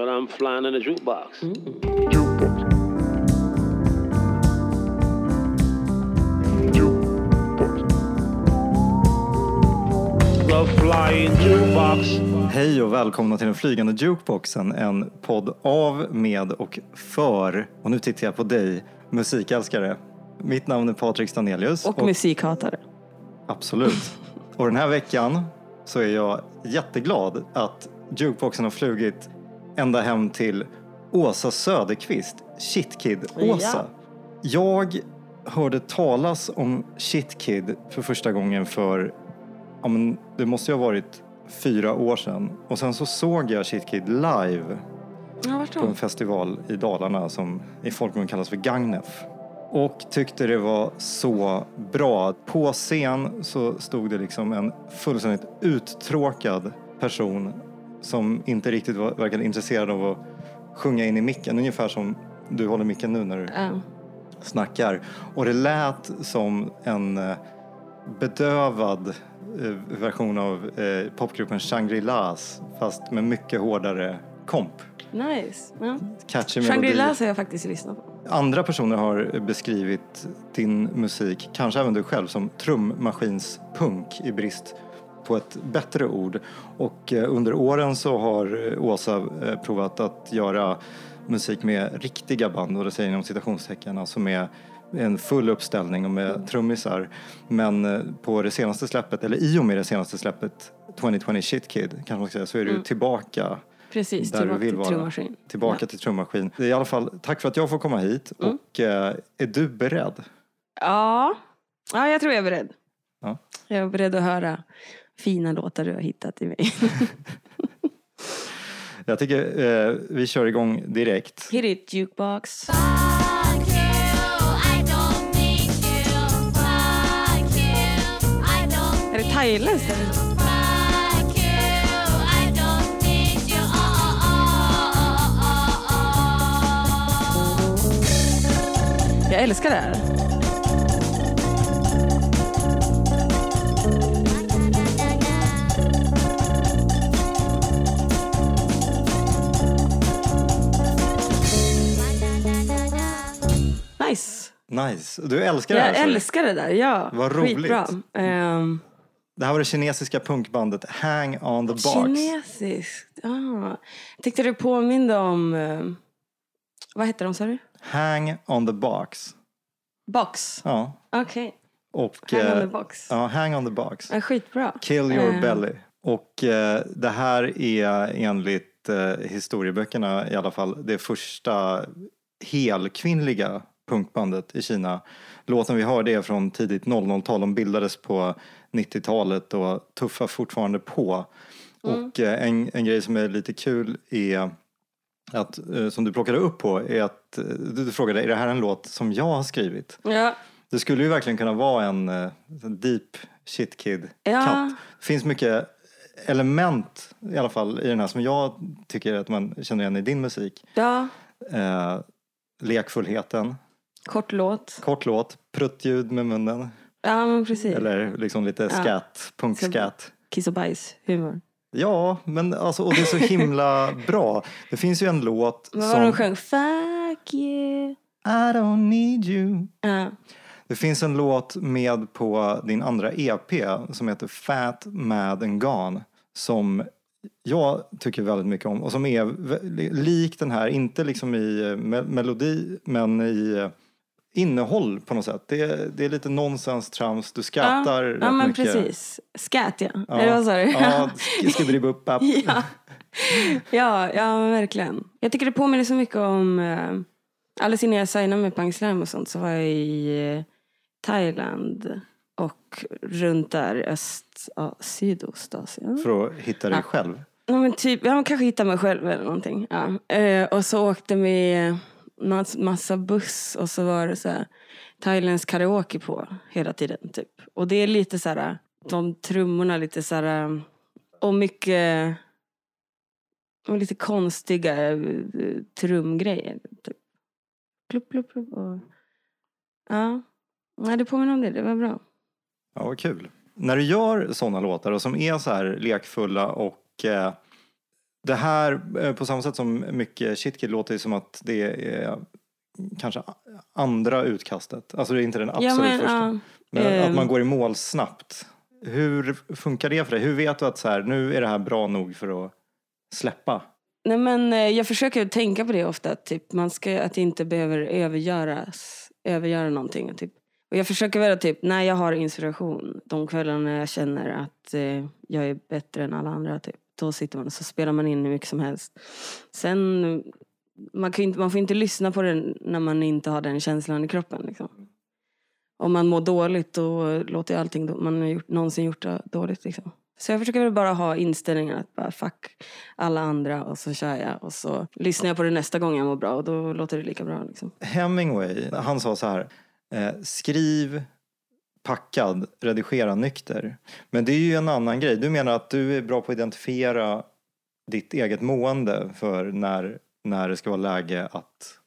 But I'm flying in a jukebox. The flying jukebox. Hej och välkomna till den flygande jukeboxen, en podd av, med och för, och nu tittar jag på dig, musikälskare. Mitt namn är Patrik Stanelius. Och musikhatare. Absolut. Och den här veckan så är jag jätteglad att jukeboxen har flugit ända hem till Åsa Söderqvist, Shitkid Åsa. Jag hörde talas om Shitkid för första gången för, ja men det måste ju ha varit fyra år sedan. Och sen så såg jag Shitkid live Ja, på en festival i Dalarna som i folkmun kallas för Gagnef. Och tyckte det var så bra. På scen så stod det liksom en fullständigt uttråkad person som inte riktigt var, verkade intresserad av att sjunga in i micken. Ungefär som du håller micken nu när du Ja. snackar. Och det lät som en eh, bedövad eh, version av eh, popgruppen Shangri-Las fast med mycket hårdare komp. Nice. Ja. Catchy melodi. Shangri-La har jag faktiskt lyssnat på. Andra personer har beskrivit din musik, kanske även du själv, som trummaskinspunk i brist på ett bättre ord. Och eh, under åren så har eh, Åsa eh, provat att göra musik med riktiga band, och det säger inom citationstecken, alltså med en full uppställning och med trummisar. Men på det senaste släppet, eller i och med det senaste släppet, 2020 Shit Kid, kanske man ska säga, så är du tillbaka Precis, där tillbaka du vill till vara. trummaskin. Tillbaka till trummaskin. Det är I alla fall, tack för att jag får komma hit. Mm. Och eh, är du beredd? Ja. ja, jag tror jag är beredd. Ja. Jag är beredd att höra fina låtar du har hittat i mig. Jag tycker eh, vi kör igång direkt. Hit it jukebox. Är det thailändskt oh, oh, oh. Jag älskar det här. Nice. Du älskar det här? Jag älskar det där, ja. Vad roligt. Skitbra. Ehm, Det här var det kinesiska punkbandet Hang on the Box. kinesiskt. Ah. Tyckte det påminde om... eh, vad heter de sa du? Hang on the Box. Box. Ja. Okej. Och, Hang on eh, the box. Ja, Hang on the Box. Ja, skitbra. Kill your Eh, belly. Och eh, det här är enligt eh, historieböckerna i alla fall det första helkvinnliga punkbandet i Kina. Låten vi hörde är från tidigt 00-tal. De bildades på 90-talet och tuffar fortfarande på. Och eh, en, en grej som är lite kul är att, eh, som du plockade upp på är att eh, du, du frågade är det här en låt som jag har skrivit? Ja. Det skulle ju verkligen kunna vara en, en deep shit kid Ja. katt. Det finns mycket element i alla fall i den här som jag tycker att man känner igen i din musik. ja. Eh, lekfullheten, Kort låt. kort låt, pruttljud med munnen Ja, men precis. eller liksom lite Ja. punkscat. Kiss och bajs humor. Ja, men alltså, och det är så himla bra. Det finns ju en låt Vad var det de som sjöng? Fuck you. I don't need you. Ja. Det finns en låt med på din andra EP som heter Fat, Mad and Gone som jag tycker väldigt mycket om och som är lik den här, inte liksom i eh, me- melodi men i eh, innehåll på något sätt. Det är, det är lite nonsens, trams, du skrattar ja, rätt ja men mycket. precis. Scat ja. Ja. Eller vad sa du? Ja, sk- skibbidibupp-app. ja. ja, ja men verkligen. Jag tycker det påminner så mycket om... Eh, alldeles innan jag signade med Pang Slam och sånt så var jag i eh, Thailand och runt där öst, ja, Sydostasien. För att hitta dig Ja. själv. Ja, men typ, ja, man kanske hittar mig själv eller någonting. Ja. Eh, och så åkte vi mass, massa buss och så var det så här thailändsk karaoke på hela tiden. Typ. Och det är lite så här, de trummorna lite så här, eh, och mycket, och lite konstiga eh, trumgrejer. Typ. Plupp, plupp, plupp. Och, ja, Nej, det påminner om det, det var bra. Ja, vad kul. När du gör sådana låtar och som är så här lekfulla och eh, det här, eh, på samma sätt som mycket shitkid, låter det som att det är kanske andra utkastet. Alltså det är inte den absolut Ja, men, första. ja, Men att ehm. man går i mål snabbt. Hur funkar det för dig? Hur vet du att så här, nu är det här bra nog för att släppa? Nej, men, eh, jag försöker tänka på det ofta, att, typ, man ska, att det inte behöver övergöras, övergöra någonting. Typ. Och jag försöker vara typ, när jag har inspiration, de kvällarna jag känner att eh, jag är bättre än alla andra, typ, då sitter man och så spelar man in hur mycket som helst. Sen, man, kan inte, man får inte lyssna på det när man inte har den känslan i kroppen. Liksom. Om man mår dåligt då låter ju allting då, man har gjort, någonsin gjort det dåligt. Liksom. Så jag försöker väl bara ha inställningen att bara fuck alla andra och så kör jag och så lyssnar jag på det nästa gång jag mår bra och då låter det lika bra. Liksom. Hemingway, han sa så här, eh, skriv packad, redigera nykter. Men det är ju en annan grej. Du menar att du är bra på att identifiera ditt eget mående för när, när det ska vara läge att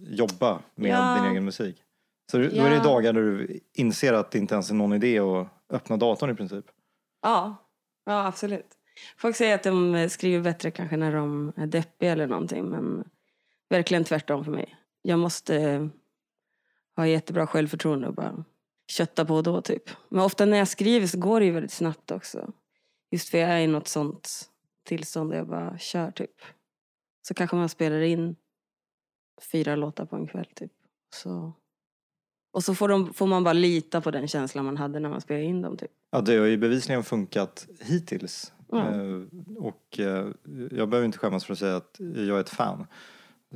jobba med Ja. din egen musik. Så då är det Ja. dagar där du inser att det inte ens är någon idé att öppna datorn i princip. Ja, ja absolut. Folk säger att de skriver bättre kanske när de är deppiga eller någonting men verkligen tvärtom för mig. Jag måste ha jättebra självförtroende och bara kötta på då typ. Men ofta när jag skriver så går det ju väldigt snabbt också. Just för jag är i något sånt tillstånd där jag bara kör typ. Så kanske man spelar in fyra låtar på en kväll typ. Så. Och så får, de, får man bara lita på den känslan man hade när man spelade in dem typ. Ja, det har ju bevisligen funkat hittills. Ja. Eh, och eh, jag behöver inte skämmas för att säga att jag är ett fan.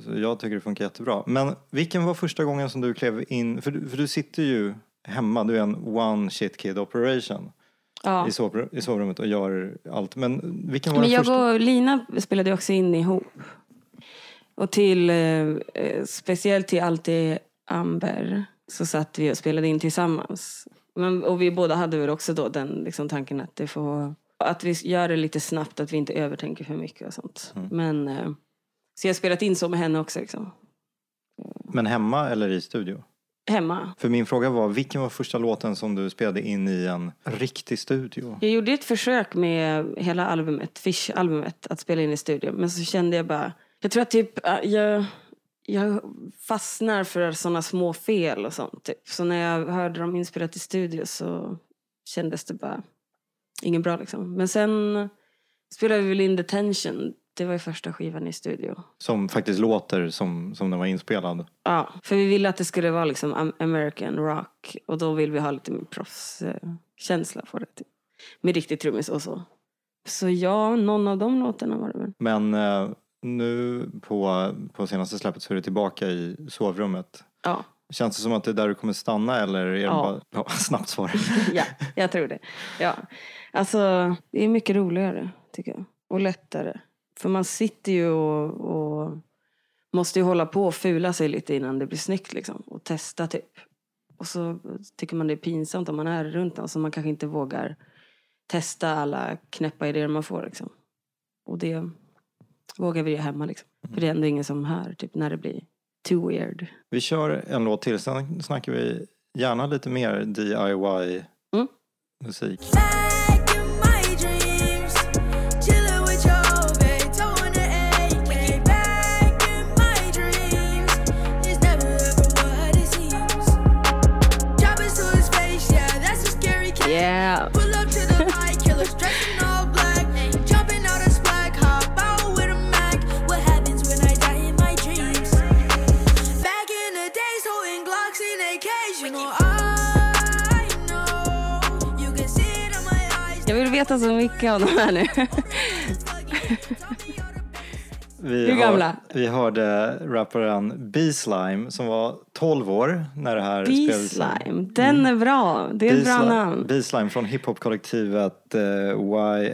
Så jag tycker det funkar jättebra. Men vilken var första gången som du klev in, för du, för du sitter ju hemma, du är en one shit kid operation Ja. i, sovr- i sovrummet och gör allt. Men vilken var Men den jag första? och Lina spelade också in ihop. Och till, eh, eh, speciellt till Alltid Amber så satt vi och spelade in tillsammans. Men, och vi båda hade väl också då den liksom, tanken att det får, att vi gör det lite snabbt, att vi inte övertänker för mycket och sånt. Mm. Men, eh, så jag har spelat in så med henne också liksom. Men hemma eller i studio? Hemma. För min fråga var, vilken var första låten som du spelade in i en riktig studio? Jag gjorde ett försök med hela albumet, Fish-albumet, att spela in i studio. Men så kände jag bara, jag tror att typ, äh, jag, jag fastnar för sådana små fel och sånt. Typ. Så när jag hörde dem inspelat i studio så kändes det bara inget bra liksom. Men sen spelade vi väl in Detention. Det var ju första skivan i studio. Som faktiskt låter som, som den var inspelad. Ja, för vi ville att det skulle vara liksom am- American rock. Och då vill vi ha lite mer proffskänsla på det. Typ. Med riktigt trummis och så. Så ja, någon av de låtarna var det väl. Men eh, nu på, på senaste släppet så är du tillbaka i sovrummet. Ja, Känns det som att det är där du kommer stanna eller är det Ja. bara... Ja, snabbt svar. ja, jag tror det. Ja. Alltså, det är mycket roligare tycker jag. Och lättare. För man sitter ju och, och måste ju hålla på och fula sig lite innan det blir snyggt liksom. Och testa typ. Och så tycker man det är pinsamt om man är runt någon så man kanske inte vågar testa alla knäppa idéer man får liksom. Och det vågar vi göra hemma liksom. För det är ändå ingen som hör typ när det blir too weird. Vi kör en låt till, sen snackar vi gärna lite mer DIY Mm. Veta så mycket om de här nu. Vi Hur gamla? Har, vi hörde rapparen B-Slime som var 12 år när det här spelades. B-slime, den är bra. Det är ett bra namn. B-Slime från hiphop-kollektivet eh,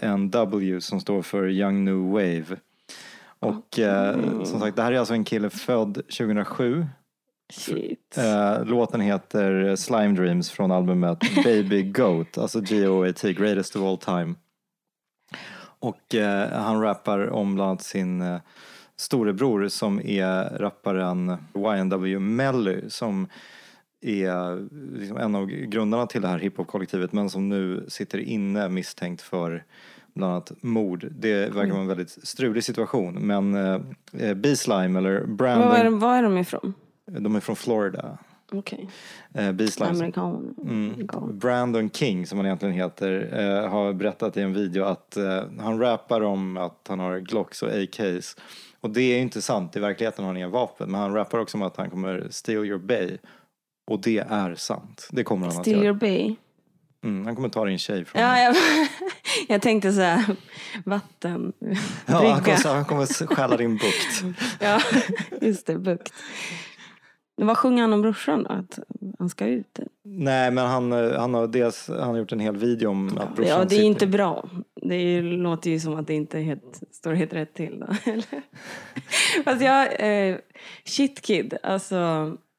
YNW som står för Young New Wave. Och eh, som sagt, det här är alltså en kille född 2007. Shit. Eh, låten heter Slime Dreams från albumet Baby Goat, alltså G.O.A.T. Greatest of All Time. Och eh, han rappar om bland annat sin eh, storebror som är rapparen YNW Melly som är liksom en av grundarna till det här hiphop-kollektivet men som nu sitter inne misstänkt för bland annat mord. Det verkar vara en väldigt strulig situation. Men eh, B-Slime eller Var är, Brandon, de- var är de ifrån? De är från Florida. Okej. Eh, B-Slime. Amerikan. Mm. Brandon King, som han egentligen heter, eh, har berättat i en video att eh, han rappar om att han har Glocks och AKs. Och det är ju inte sant, i verkligheten har han inga vapen. Men han rappar också om att han kommer steal your bay. Och det är sant. Det kommer han att Still göra. your bay. Mm, han kommer ta din tjej från Ja, jag, jag tänkte så här, vatten, Ja, han kommer, han kommer stjäla din bukt. Ja, just det, bukt. Vad sjunger han om brorsan då? Att han ska ut? Nej, men han, han, har dels, han har gjort en hel video om att brorsan Ja, det är sitter- inte bra. Det är, låter ju som att det inte helt, står helt rätt till. Då. eller? Fast jag, eh, Shit Kid, alltså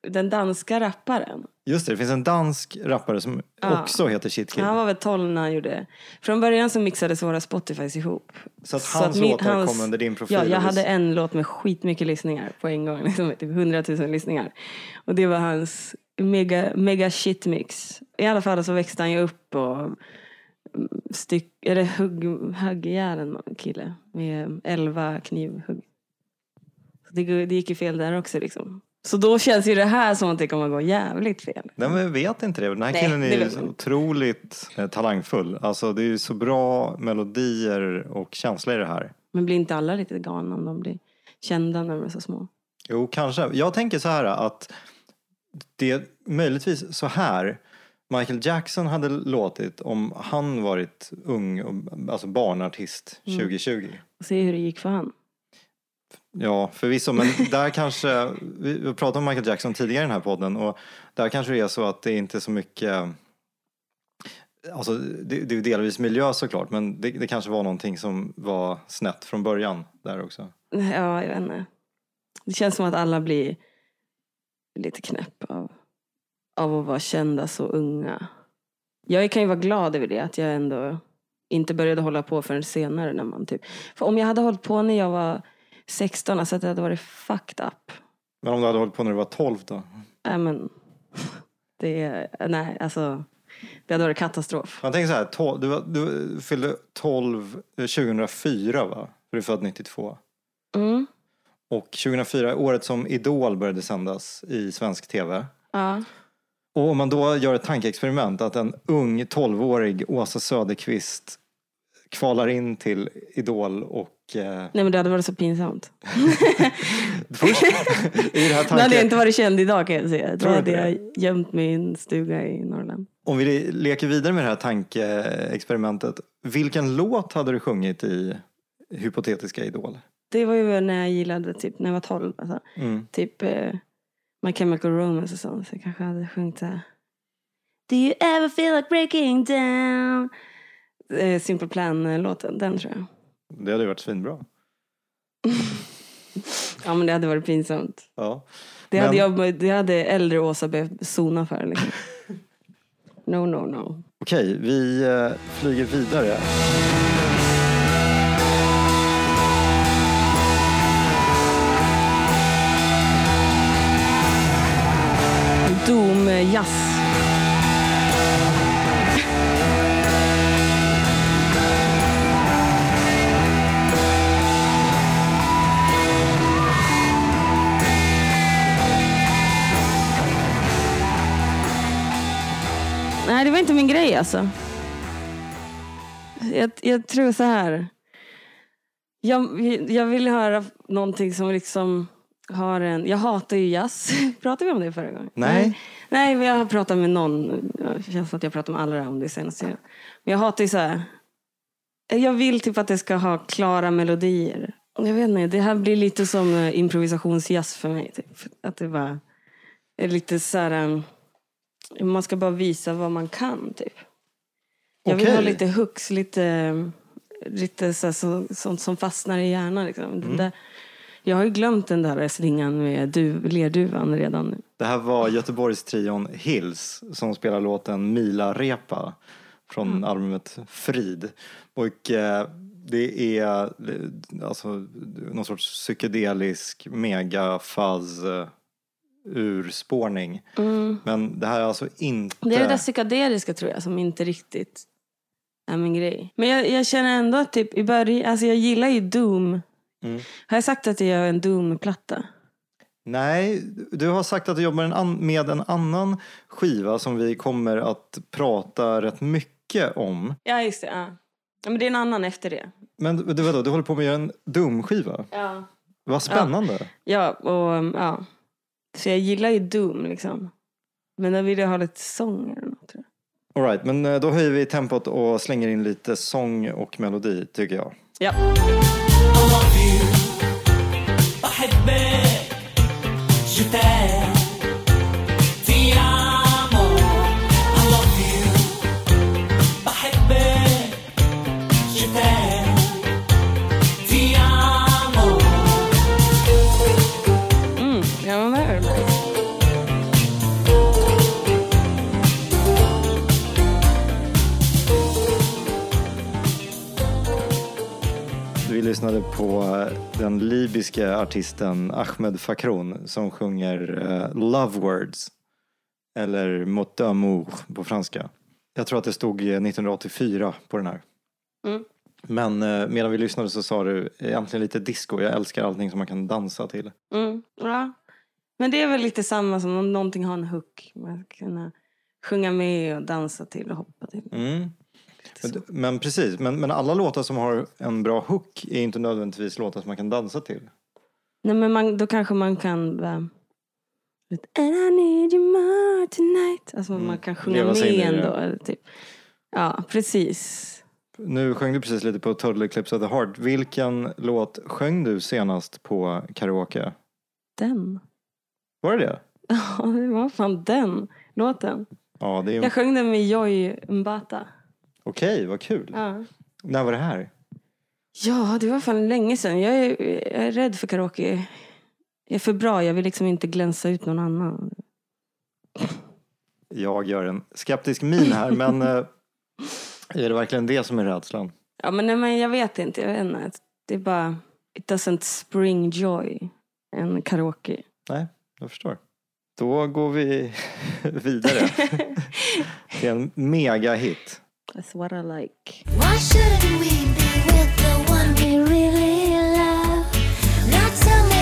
den danska rapparen. Just det, det finns en dansk rappare som Ja. också heter Shit Kid. Han var väl 12 när han gjorde Från början så mixades våra Spotifys ihop. Så att hans min- låtar hans- kom under din profil. Ja, jag hade en låt med skitmycket lyssningar på en gång. Liksom, typ 100 000 lyssningar. Och det var hans mega, mega shit mix. I alla fall så växte han ju upp och mm, styck, eller hugg, högg ihjäl en kille med 11 knivhugg. Så det, det gick ju fel där också liksom. Så då känns ju det här som att det kommer att gå jävligt fel. Nej, men jag vet inte det. Den här Nej, killen är så otroligt eh, talangfull. Alltså det är ju så bra melodier och känsla i det här. Men blir inte alla lite galna om de blir kända när de är så små? Jo, kanske. Jag tänker så här att det är möjligtvis så här Michael Jackson hade låtit om han varit ung, och- alltså barnartist Mm. 2020. Se hur det gick för han. Ja, förvisso. Men där kanske, vi pratade om Michael Jackson tidigare i den här podden och där kanske det är så att det inte är så mycket Alltså det, det är delvis miljö såklart men det, det kanske var någonting som var snett från början där också. Ja, jag vet inte. Det känns som att alla blir lite knäpp av, av att vara kända så unga. Jag kan ju vara glad över det, att jag ändå inte började hålla på förrän senare. När man typ, för om jag hade hållit på när jag var 16, alltså att det hade varit fucked up. Men om du hade hållit på när du var 12 då? Nej men, det, nej alltså, det hade varit katastrof. Man tänker så här, tol- du, var- du fyllde 12 eh, 2004 va? För du är född 92. Mm, Och 2004 är året som Idol började sändas i svensk tv. ja. Och om man då gör ett tankeexperiment att en ung 12-årig Åsa Söderqvist kvalar in till Idol och eh, Nej men det hade varit så pinsamt. först i det här Då hade jag inte varit känd idag kan jag säga. Då hade jag gömt mig i en stuga i Norrland. om vi leker vidare med det här tankeexperimentet. Vilken låt hade du sjungit i hypotetiska Idol? Det var ju när jag gillade, typ när jag var 12. Alltså. Mm. Typ eh, My Chemical Romance och sånt. Så jag kanske hade sjungit så här. Do you ever feel like breaking down? Eh, Simple Plan-låten, den tror jag. Det hade ju varit svinbra. Ja men det hade varit pinsamt. Ja. Det, Men- hade, jag, det hade äldre Åsa behövt sona för. Liksom. No, no, no. Okej, vi eh, flyger vidare. Doom-jazz. Nej, det var inte min grej alltså. Jag, jag tror så här. Jag, jag vill höra någonting som liksom har en... Jag hatar ju jazz. Pratade vi om det förra gången? Nej. Nej, men jag har pratat med någon. Det känns som att jag pratat med alla om det senaste. Men jag hatar ju så här. Jag vill typ att det ska ha klara melodier. Jag vet inte, det här blir lite som eh, improvisationsjazz för mig. Typ. Att det bara är lite så här... Man ska bara visa vad man kan, typ. Jag vill Okej. ha lite hooks, lite, lite så här, så, sånt som fastnar i hjärnan. Liksom. Mm. Där, jag har ju glömt den där slingan med du, lerduvan redan nu. Det här var Göteborgstrion Hills som spelar låten Mila Repa från albumet Frid. Och eh, det är eh, alltså någon sorts psykedelisk mega fuzz urspårning. Men det här är alltså inte... Det är det där psykedeliska tror jag som inte riktigt är min grej. Men jag, jag känner ändå att typ i början, alltså jag gillar ju Doom. Mm. Har jag sagt att jag gör en Doom-platta? Nej, du har sagt att du jobbar en an- med en annan skiva som vi kommer att prata rätt mycket om. Ja, just det. Ja. Ja, men det är en annan efter det. Men du, vadå, du håller på med en Doom-skiva? Ja. Vad spännande. Ja, och ja. Så jag gillar ju Doom liksom. Men då vill jag ha lite sång eller något. tror jag. All right, men eh, då höjer vi tempot och slänger in lite sång och melodi tycker jag. Ja. På eh, den libyska artisten Ahmed Fakroun som sjunger eh, Love Words eller Mot d'amour på franska. Jag tror att det stod eh, 1984 på den här. Mm. Men eh, medan vi lyssnade så sa du egentligen lite disco. Jag älskar allting som man kan dansa till. Mm, ja. Men det är väl lite samma som om någonting har en hook. Man ska kunna sjunga med och dansa till och hoppa till. Mm. Men, men precis, men, men alla låtar som har en bra hook är inte nödvändigtvis låtar som man kan dansa till. Nej men man, då kanske man kan bara... And I need you more tonight. Alltså man kan sjunga Mm. Med ändå. Eller typ. Ja, precis. Nu sjöng du precis lite på Total Eclipse of the Heart. Vilken låt sjöng du senast på karaoke? Den. Var det det? Ja, det var fan den låten. Ja, det är... Jag sjöng den med Joy Mbata. Okej, vad kul. Ja. När var det här? ja, det var fan länge sedan. Jag är, jag är rädd för karaoke. Jag är för bra. Jag vill liksom inte glänsa ut någon annan. Jag gör en skeptisk min här, men eh, är det verkligen det som är rädslan? Ja, men, nej, men jag vet inte. Jag vet inte. Det är bara... It doesn't spring joy. En karaoke. Nej, jag förstår. Då går vi vidare. Det är en megahit. That's what I like. Why shouldn't we be with the one we really love? Now tell me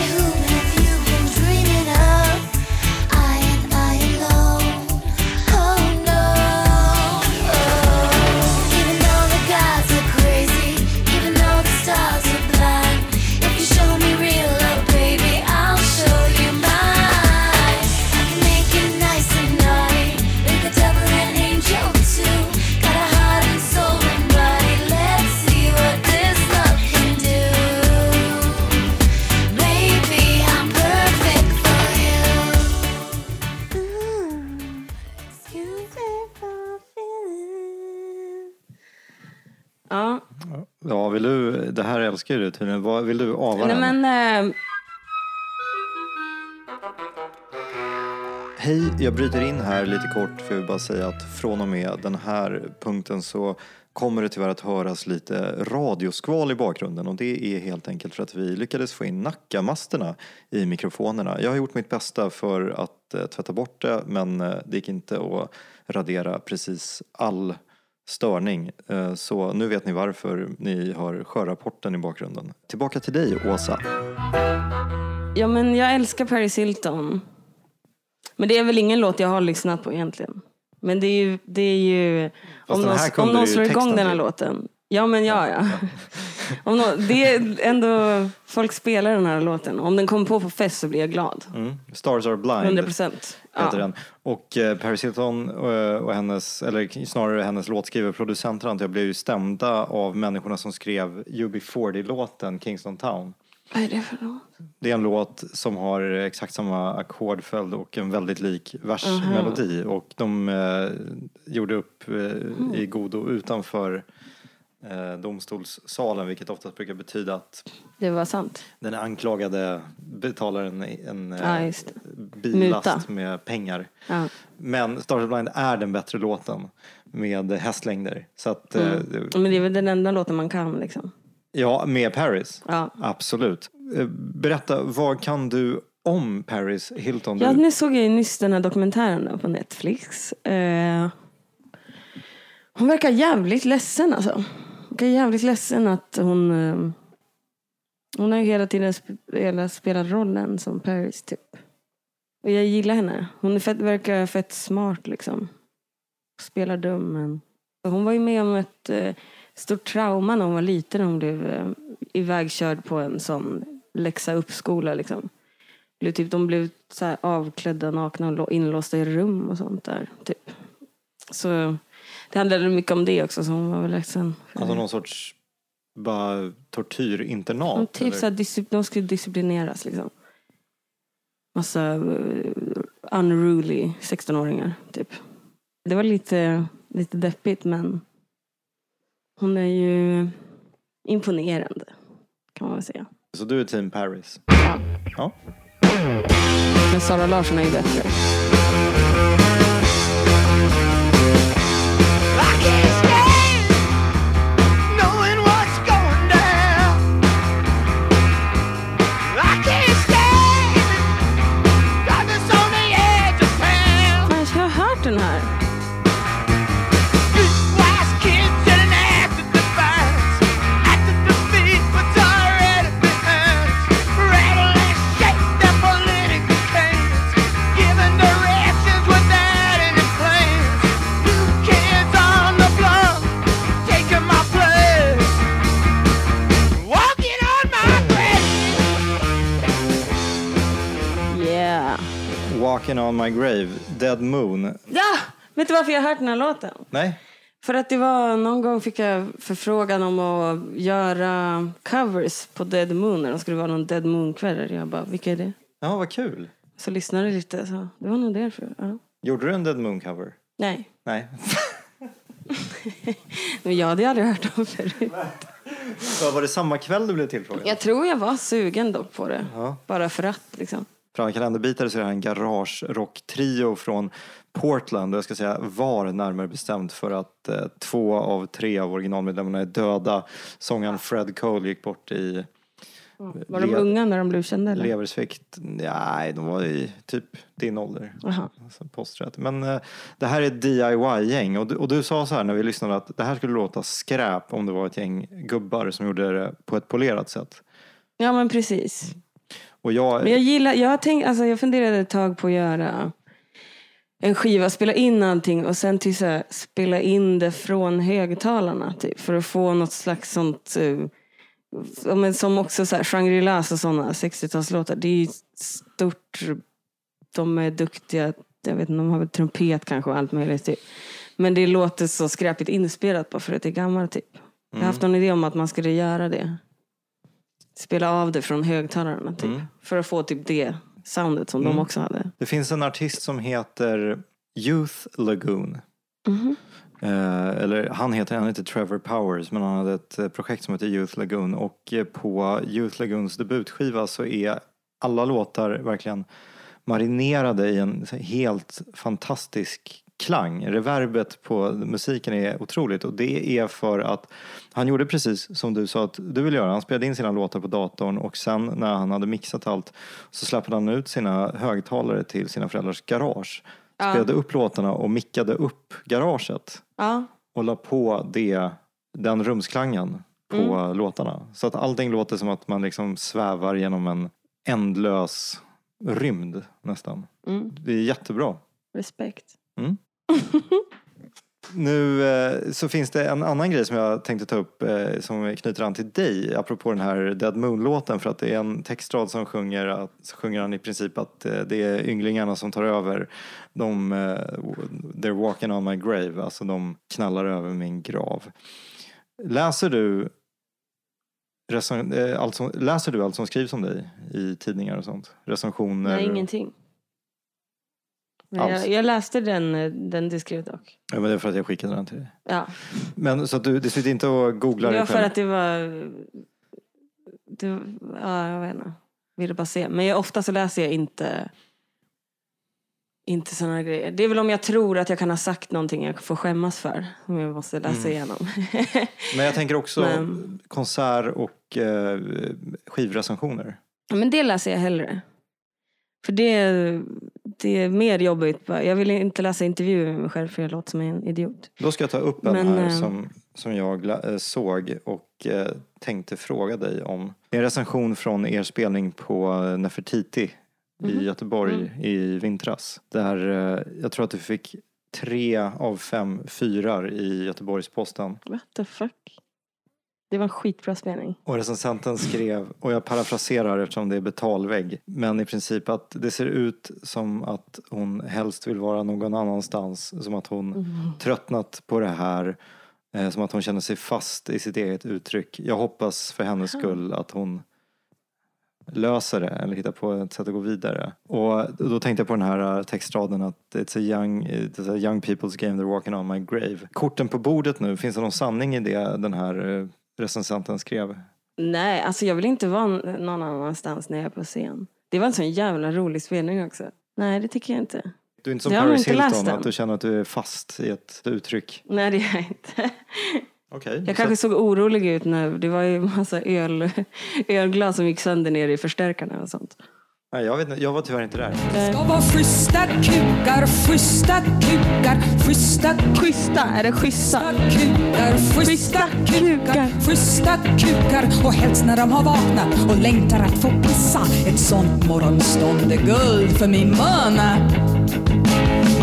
Ja, Ja, vill du, det här älskar ju du tydligen. Vad vill du ava nej den? men... Eh, Hej, jag bryter in här lite kort för vill bara säga att från och med den här punkten så kommer det tyvärr att höras lite radioskval i bakgrunden och det är helt enkelt för att vi lyckades få in Nackamasterna i mikrofonerna. Jag har gjort mitt bästa för att eh, tvätta bort det men eh, det gick inte att radera precis all störning. Eh, så nu vet ni varför ni hör sjörapporten i bakgrunden. Tillbaka till dig Åsa. ja, men jag älskar Paris Hilton. Men det är väl ingen låt jag har lyssnat på egentligen. Men det är ju... Det är ju om någon, om någon slår igång den här till. låten. Ja, men ja, ja. om någon, det är ändå... Folk spelar den här låten. Om den kommer på på fest så blir jag glad. Mm. Stars are blind. 100 procent. Heter Ja. den. Och eh, Paris Hilton och, och hennes, eller snarare hennes låtskrivare, producenter antar jag, blev ju stämda av människorna som skrev UB40-låten Kingston Town. Vad är det för låt? Det är en låt som har exakt samma ackordföljd och en väldigt lik versmelodi. Och de eh, gjorde upp eh, i godo utanför eh, domstolssalen, vilket oftast brukar betyda att Det var sant. den anklagade betalar en, en eh, Ja, just bilast Muta. med pengar. Ja. Men Stars Are Blind är den bättre låten med hästlängder. Så att, eh, det- Men det är väl den enda låten man kan liksom. ja, med Paris. Ja. Absolut. Eh, Berätta, vad kan du om Paris Hilton? Ja, nu såg jag ju nyss den här dokumentären på Netflix. Eh, Hon verkar jävligt ledsen alltså. Jag är jävligt ledsen att hon... Eh, hon har ju hela tiden spelat, spelat rollen som Paris typ. Och jag gillar henne. Hon är fett, verkar fett smart liksom. Spelar dum men... Hon var ju med om ett eh, stort trauma när hon var liten. Hon blev eh, ivägkörd på en sån läxa upp-skola liksom. Blev typ, de blev så här avklädda, nakna och inlåsta i rum och sånt där. Typ. Så det handlade mycket om det också, så hon var väl ledsen. Alltså någon sorts bara tortyrinternat? Typ så discipl- de skulle disciplineras liksom. Massa uh, unruly 16-åringar, typ. Det var lite, lite deppigt, men hon är ju imponerande, kan man väl säga. Så du är team Paris? Ja. Ja. Men Sara Larsson är ju bättre. My grave, Dead Moon. Ja! Vet du varför jag har hört den här låten? Nej? För att det var någon gång fick jag förfrågan om att göra covers på Dead Moon när det skulle vara någon Dead Moon-kväll. Jag bara, vilka är det? Ja, vad kul. Så lyssnade jag lite, så det var nog därför. Ja. Gjorde du en Dead Moon cover? Nej, Nej. men jag hade aldrig hört dem förut. Vad var det samma kväll du blev tillfrågad? Jag tror jag var sugen dock på det. Ja. Bara för att liksom. Från kalenderbitare så är det här en garage-rock-trio från Portland. Och jag ska säga var närmare bestämt för att eh, två av tre av originalmedlemmarna är döda. Sångaren Fred Cole gick bort i Var de unga när de blev kända eller? leversvikt. Nej, de var i typ din ålder. Alltså posträtt. Men eh, det här är ett DIY-gäng och du, och du sa så här när vi lyssnade att det här skulle låta skräp om det var ett gäng gubbar som gjorde det på ett polerat sätt. Ja men precis. Och jag, Men jag gillar, jag, har tänkt, alltså jag funderade ett tag på att göra en skiva, spela in allting och sen till så här, spela in det från högtalarna typ, för att få något slags sånt ja, men som också så här, Shangri-Las och sådana 60-talslåtar. Det är ju stort, de är duktiga, jag vet inte, de har väl trumpet kanske och allt möjligt typ. Men det låter så skräpigt inspelat bara för att det är gammalt typ. Jag har haft någon idé om att man skulle göra det. Spela av det från högtalarna typ. För att få typ det soundet som de också hade. Det finns en artist som heter Youth Lagoon. Eh, eller han heter, han heter Trevor Powers men han hade ett eh, projekt som heter Youth Lagoon och eh, på Youth Lagoons debutskiva så är alla låtar verkligen marinerade i en helt fantastisk klang. Reverbet på musiken är otroligt och det är för att han gjorde precis som du sa att du vill göra. Han spelade in sina låtar på datorn och sen när han hade mixat allt så släppte han ut sina högtalare till sina föräldrars garage. Spelade upp låtarna och mickade upp garaget Ja, och la på det, den rumsklangen på låtarna. Så att allting låter som att man liksom svävar genom en ändlös rymd nästan. Det är jättebra. respekt. Nu eh, så finns det en annan grej som jag tänkte ta upp eh, som knyter an till dig apropå den här Dead Moon-låten för att det är en textrad som sjunger, att, så sjunger han i princip att eh, det är ynglingarna som tar över. De, eh, they're walking on my grave, alltså de knallar över min grav. Läser du Reson, eh, allt som, läser du allt som skrivs om dig i tidningar och sånt? Recensioner? Nej, ingenting. Alls. jag, jag läste den, eh, den du skrev dock. Ja, men det är för att jag skickade den till dig. Ja, Men så att du, du sitter inte och googlar det dig var för själv? att det var... Det, ja, jag vet inte. Ville bara se. Men jag, ofta så läser jag inte inte sådana grejer. Det är väl om jag tror att jag kan ha sagt någonting jag får skämmas för. Om jag måste läsa Mm. igenom. Men jag tänker också Men- konsert och eh, skivrecensioner. Men det läser jag hellre. För det, det är mer jobbigt. Jag vill inte läsa intervjuer med mig själv för jag låter som en idiot. Då ska jag ta upp en Men, här eh, som, som jag eh, såg och eh, tänkte fråga dig om. En recension från er spelning på Nefertiti Mhm. i Göteborg Mm. i vintras. Där jag tror att du fick tre av fem fyrar i Göteborgs-Posten. What the fuck? Det var en skitbra spelning. Och recensenten skrev, och jag parafraserar eftersom det är betalvägg, men i princip att det ser ut som att hon helst vill vara någon annanstans, som att hon tröttnat på det här, eh, som att hon känner sig fast i sitt eget uttryck. Jag hoppas för hennes skull att hon löser det eller hittar på ett sätt att gå vidare. Och då tänkte jag på den här eh, textraden att it's a young, it's a young people's game they're walking on my grave. Korten på bordet nu, finns det någon sanning i det den här eh, recensenten skrev? Nej, alltså jag vill inte vara någon annanstans när jag är på scen. Det var en sån jävla rolig spelning också. Nej, det tycker jag inte. Du är inte som Jag Paris inte Hilton, att du känner att du är fast i ett uttryck. Nej, det är jag inte. Okej. Jag kanske såg orolig ut när det var ju massa öl, ölglas som gick sönder ner i förstärkarna och sånt. Nej, jag, vet, jag var tyvärr inte där. ska vara schyssta kukar, schyssta kukar, schyssta Schyssta, är det schyssta? kukar, schyssta kukar, schyssta kukar och helst när de har vaknat och längtar att få pissa. Ett sånt morgonstånd är guld för min mun.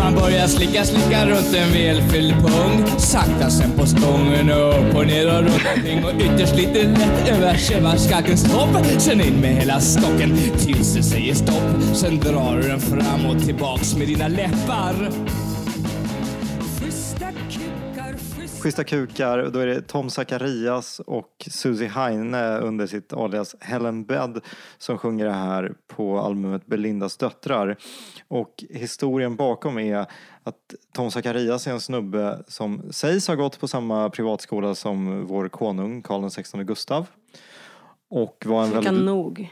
Man börjar slicka, slicka runt en välfylld pung Sakta sen på stången och upp och ner och runt omkring Och ytterst lite lätt över tjevaskackens topp. Sen in med hela stocken tills det säger stopp. Sen drar du den fram och tillbaks med dina läppar. Schyssta kukar, då är det Tom Zacharias och Susie Heine under sitt alias Helen Bed som sjunger det här på albumet Belindas döttrar. Och historien bakom är att Tom Zacharias är en snubbe som sägs ha gått på samma privatskola som vår konung Karl XVI Gustav. Och var en Fick väldigt... han nog.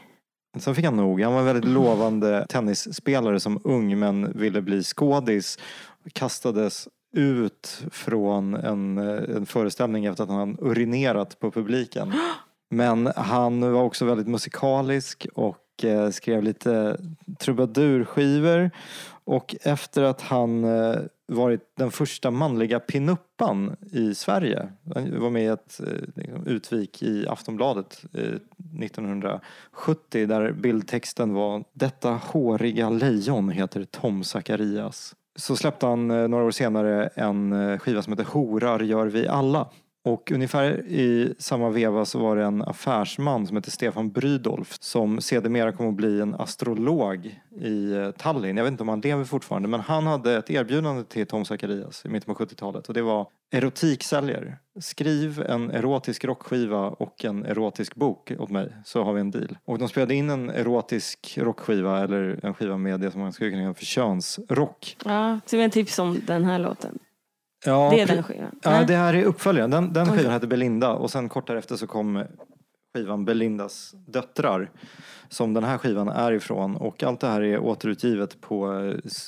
Sen fick han nog. Han var en väldigt lovande tennisspelare som ung men ville bli skådis. Kastades ut från en, eh, en föreställning efter att han urinerat på publiken. Men han var också väldigt musikalisk och eh, skrev lite trubadurskivor. Och efter att han eh, varit den första manliga pinuppan i Sverige. Han var med i ett liksom, utvik i Aftonbladet eh, 1970 där bildtexten var Detta håriga lejon heter Tom Zacharias. Så släppte han eh, några år senare en eh, skiva som heter Horar gör vi alla. Och ungefär i samma veva så var det en affärsman som hette Stefan Brydolf som sedermera kom att bli en astrolog i eh, Tallinn. Jag vet inte om han lever fortfarande men han hade ett erbjudande till Tom Zacharias i mitten på 70-talet och det var erotiksäljare. Skriv en erotisk rockskiva och en erotisk bok åt mig så har vi en deal. Och de spelade in en erotisk rockskiva eller en skiva med det som man skulle kunna kalla för könsrock. Ja, så en tips om den här låten. Ja, Det är den skivan. Ja, Nej. det här är uppföljaren. Den, den skivan hette Belinda och sen kort därefter så kom skivan Belindas döttrar som den här skivan är ifrån och allt det här är återutgivet på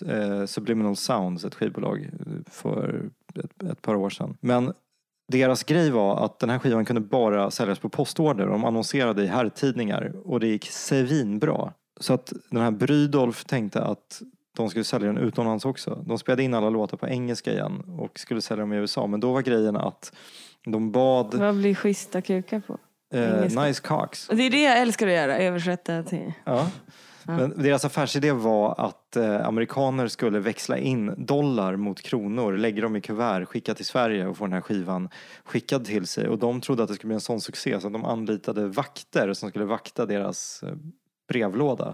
eh, Subliminal Sounds, ett skivbolag för ett, ett par år sedan. Men deras grej var att den här skivan kunde bara säljas på postorder. De annonserade i herrtidningar och det gick svinbra. Så att den här Brydolf tänkte att de skulle sälja den utomlands också. De spelade in alla låtar på engelska igen och skulle sälja dem i USA. Men då var grejen att de bad Vad blir schyssta kukar på? eh? Nice Cocks. Det är det jag älskar att göra, översätta till... Ja. Men deras affärsidé var att eh, amerikaner skulle växla in dollar mot kronor, lägga dem i kuvert, skicka till Sverige och få den här skivan skickad till sig. Och de trodde att det skulle bli en sån succé så att de anlitade vakter som skulle vakta deras eh, brevlåda.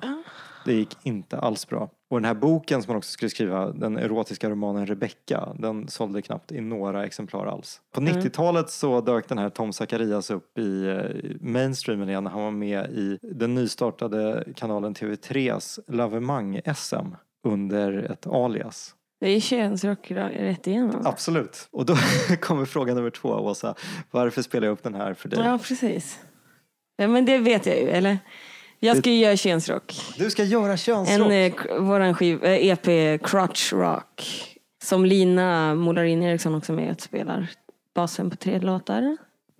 Det gick inte alls bra. Och den här boken som man också skulle skriva, den erotiska romanen Rebecca, den sålde knappt i några exemplar alls. På 90-talet så dök den här Tom Zacharias upp i eh, mainstreamen igen. Han var med i den nystartade kanalen TV3s Lavemang-SM under ett alias. Det är könsrock rätt igenom. Absolut. Och då kommer fråga nummer två, Åsa. Varför spelar jag upp den här för dig? Ja, precis. Ja, men det vet jag ju, eller? Jag ska göra könsrock. Du ska göra könsrock. En, eh, våran skiv, eh, EP Crotch Rock. Som Lina Molarin Eriksson också är med och spelar basen på tre låtar.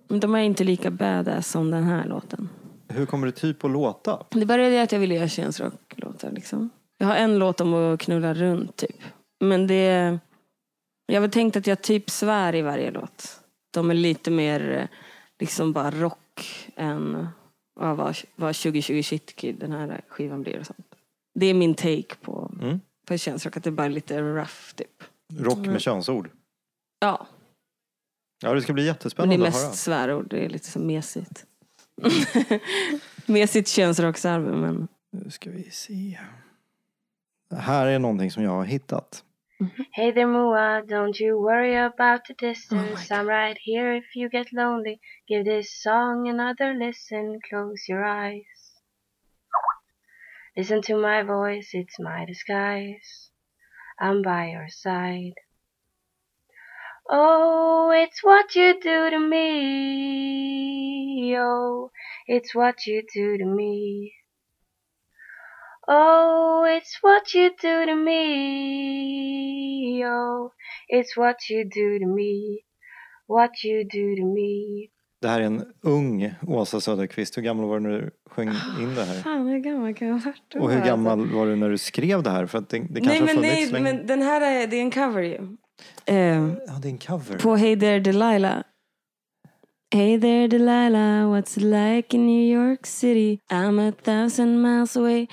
Men de är inte lika badass som den här låten. Hur kommer det typ att låta? Det började att jag ville göra könsrocklåtar liksom. Jag har en låt om att knulla runt typ. Men det... Jag har tänkt att jag typ svär i varje låt. De är lite mer eh, liksom bara rock än ja, vad, vad 2020 Shit Kid den här skivan blir och sånt. Det är min take på, Mm. på könsrock, att det bara är lite rough typ. Rock Mm. med könsord. Ja, Ja, det ska bli men det är jättespännande att höra. mest svärord. Det är lite så mesigt. mesigt könsrocksalbum men Nu ska vi se. Det här är någonting som jag har hittat. Mm-hmm. Hey there, Mua, don't you worry about the Oh distance. I'm right here if you get lonely. Give this song another listen. Close your eyes. Listen to my voice, it's my disguise. I'm by your side. Oh, it's what you do to me. Oh, it's what you do to me. Oh, it's what you do to me. Oh, it's what you do to me. What you do to me. Det här är en ung Åsa Söderqvist. Hur gammal var du när du sjöng in det här? fan hur gammal kan jag ha varit? Och hur gammal var du när du skrev det här? För att det, det kanske Nej men, nej, länge. men den här är, det är en cover ju. Eh, Ja, det är en cover. på Hey there Delilah. Hey there Delilah, what's it like in New York City? I'm a thousand miles away.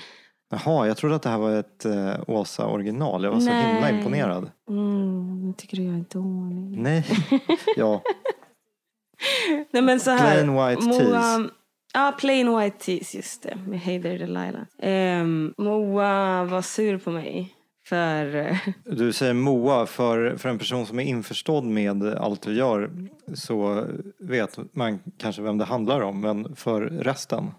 Jaha, jag trodde att det här var ett eh, Åsa original. Jag var så himla Nej. imponerad. Mm, tycker du jag är dålig. Nej. ja, Nej men så här. Plain white tees. Ja, plain white tees, just det. Med Hey there Delilah. Um, Moa var sur på mig. För... eh, du säger Moa. För, för en person som är införstådd med allt vi gör så vet man kanske vem det handlar om. Men för resten.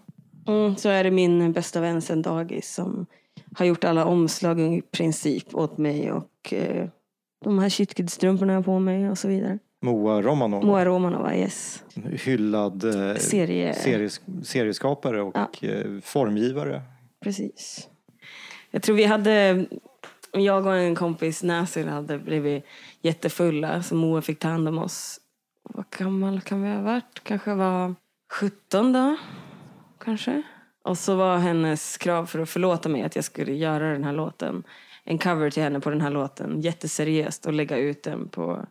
Mm, så är det min bästa vän sen dagis som har gjort alla omslag i princip åt mig och eh, de här shitkid-strumporna jag har på mig och så vidare. Moa Romanov. Moa Romanova, yes. Hyllad eh, Serie. series, serieskapare och Ja. eh, formgivare. Precis. Jag tror vi hade, jag och en kompis Nasir hade blivit jättefulla så Moa fick ta hand om oss. Vad gammal kan vi ha varit? Kanske var 17 då? Kanske. Och så var hennes krav för att förlåta mig att jag skulle göra den här låten. En cover till henne på den här låten. Jätteseriöst och lägga ut den på...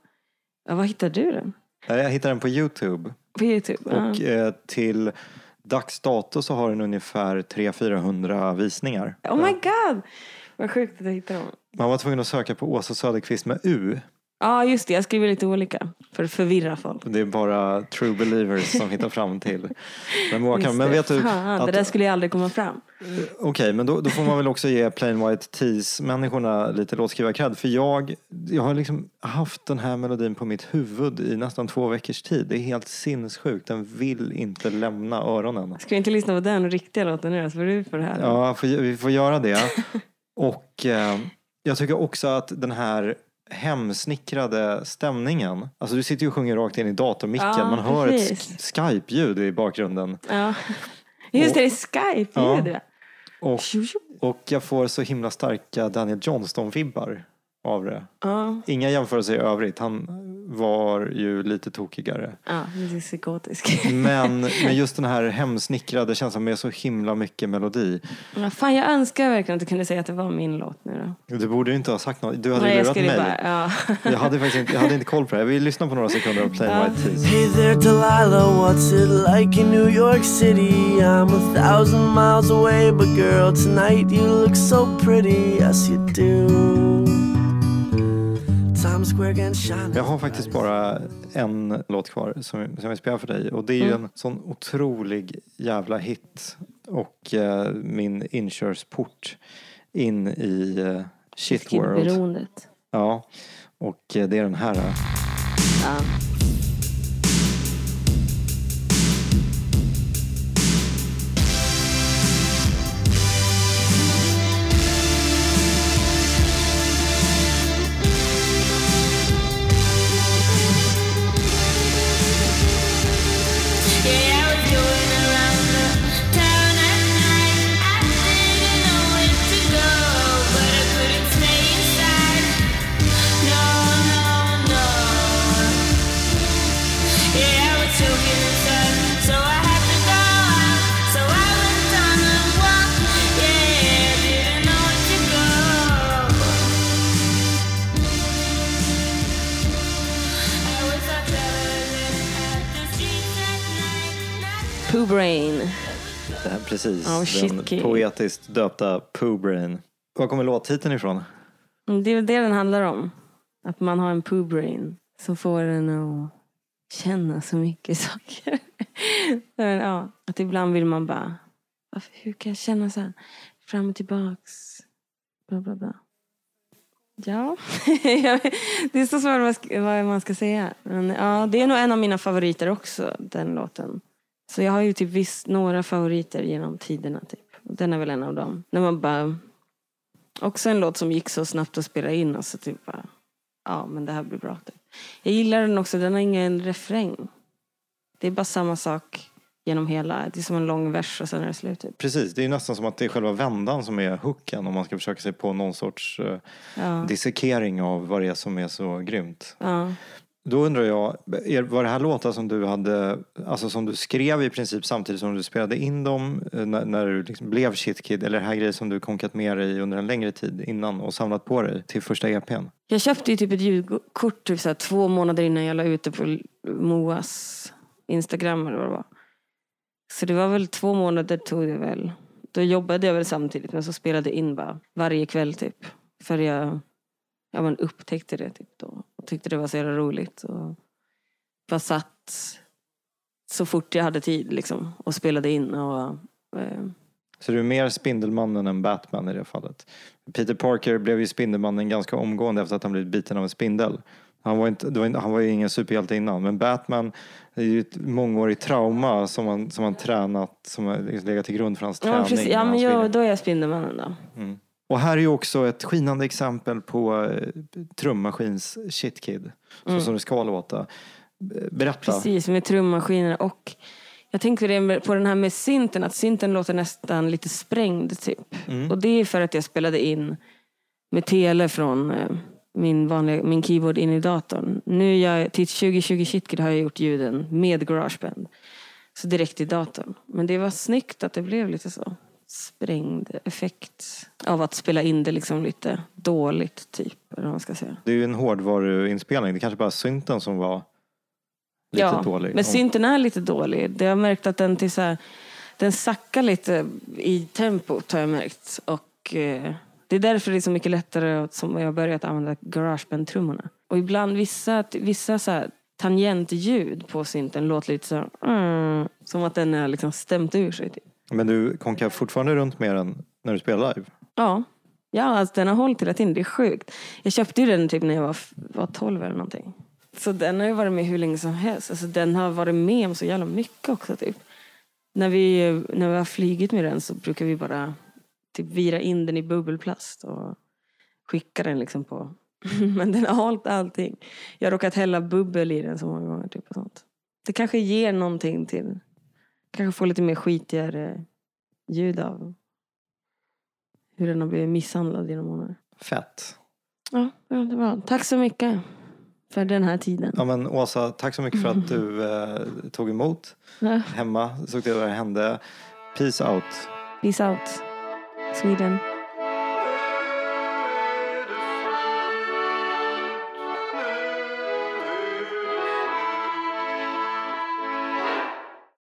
Ja, vad hittade du den? Jag hittade den på Youtube. På Youtube? Ja. Och eh, till dags dato så har den ungefär 300-400 visningar. Oh my god! Vad sjukt att jag hittade dem. Man var tvungen att söka på Åsa Söderqvist med U. Ja, just det. Jag skriver lite olika. För att förvirra folk. Det är bara true believers som hittar fram till. Men, Moa kan, Just men vet du, Fan, att- det där skulle jag aldrig komma fram. Okej, men då, då får man väl också ge Plain White Tees-människorna lite låtskrivarcred. För jag, jag har liksom haft den här melodin på mitt huvud i nästan två veckors tid. Det är helt sinnessjukt. Den vill inte lämna öronen. Ska vi inte lyssna på den riktiga låten nu så får du på det här. Ja, vi får göra det. Och eh, jag tycker också att den här hemsnickrade stämningen. Alltså du sitter ju och sjunger rakt in i datormicken. Ja, Man hör precis. ett Skype-ljud i bakgrunden. Ja. Just det, det är Skype. Ja. Och, och jag får så himla starka Daniel Johnston-vibbar av det. Ja, Inga jämförelser i övrigt. Han var ju lite tokigare. ja, är psykotisk. Men, men just den här hemsnickrade känslan med så himla mycket melodi. Ja, fan, jag önskar verkligen att du kunde säga att det var min låt nu då. Du borde ju inte ha sagt något. Du hade Nej, lurat mig. bara, ja. Jag hade faktiskt inte, jag hade inte koll på det. Vi lyssnar på några sekunder av Plain Ja. White Tees. Hey there, Delilah, what's it like in New York City? I'm a thousand miles away, but girl, tonight you look so pretty, yes you do. Jag har faktiskt bara en låt kvar som, som jag vill spela för dig. Och det är ju Mm. en sån otrolig jävla hit. Och eh, min inkörsport in i eh, shit world. Ja, och eh, det är den här. eh. Ja. Brain. Det här, precis, Ja, shit den poetiskt döpta Pooh Brain. Var kommer låttiteln ifrån? Mm, Det är väl det den handlar om. Att man har en Pooh Brain som får en att känna så mycket saker. Men, ja, att ibland vill man bara, varför, hur kan jag känna så här? Fram och tillbaks. Bla, bla, bla. Ja, det är så svårt vad man ska säga. Men ja, det är nog en av mina favoriter också, den låten. Så jag har ju typ visst några favoriter genom tiderna. Typ. Den är väl en av dem. När man bara... Också en låt som gick så snabbt att spela in. Och så typ bara, ja men det här blir bra. Typ. Jag gillar den också, den har ingen refräng. Det är bara samma sak genom hela. Det är som en lång vers och sen är det slut. Typ. Precis, det är nästan som att det är själva vändan som är hooken om man ska försöka sig på någon sorts eh, Ja. dissekering av vad det är som är så grymt. Ja. Då undrar jag, var det här låtar som du hade, alltså som du skrev i princip samtidigt som du spelade in dem eh, när, när du liksom blev shitkid? Eller är det här grejer som du konkat med dig under en längre tid innan och samlat på dig till första EPn? Jag köpte ju typ ett ljudkort typ så två månader innan jag la ut det på Moas Instagram eller vad det var. Så det var väl två månader tog det väl. Då jobbade jag väl samtidigt men så spelade jag in bara varje kväll typ. För jag ja, man upptäckte det typ då. Och tyckte det var så jävla roligt. Och bara satt så fort jag hade tid liksom. Och spelade in och eh, Så du är mer Spindelmannen än Batman i det fallet. Peter Parker blev ju Spindelmannen ganska omgående efter att han blivit biten av en spindel. Han var, inte, var, han var ju ingen superhjälte innan. Men Batman är ju ett mångårigt trauma som han, som han tränat, som har legat till grund för hans ja, träning. precis. ja men jag, då är jag Spindelmannen då. Och här är ju också ett skinande exempel på eh, trummaskins shitkid. Så som det ska låta. B- Berätta. Mm. Precis, med trummaskiner och jag tänkte på den här med synten, att synten låter nästan lite sprängd typ. Och det är för att jag spelade in med tele från eh, min, vanliga, min keyboard in i datorn. Nu jag, till 2020 Shitkid har jag gjort ljuden med Garageband. Så direkt i datorn. Men det var snyggt att det blev lite så sprängd effekt av att spela in det liksom lite dåligt typ. Eller vad man ska säga. Det är ju en hårdvaruinspelning. Det kanske bara synten som var lite ja, dålig. men synten är lite dålig. Det har jag märkt att den till så här, den sackar lite i tempot har jag märkt. Och eh, det är därför det är så mycket lättare att, som jag har börjat använda garageband-trummorna. Och ibland vissa, vissa så här, tangentljud på synten låter lite så här, mm, som att den är liksom stämt ur sig. Typ. Men du konkar fortfarande runt med den när du spelar live? Ja, ja alltså, den har hållit hela tiden. Det är sjukt. Jag köpte ju den typ när jag var, var 12 eller någonting. Så den har ju varit med hur länge som helst. Alltså, den har varit med om så jävla mycket också. Typ. När, vi, när vi har flygit med den så brukar vi bara typ vira in den i bubbelplast och skicka den liksom på. Men den har hållit allting. Jag har råkat hälla bubbel i den så många gånger. Typ och sånt. Det kanske ger någonting till. Kanske får lite mer skitigare ljud av hur den har blivit misshandlad genom åren. Fett. Ja, ja, det var. Tack så mycket för den här tiden. Ja, men Åsa, tack så mycket för att du eh, tog emot Ja, hemma. Såg till vad det hände. Peace out. peace out, Sweden.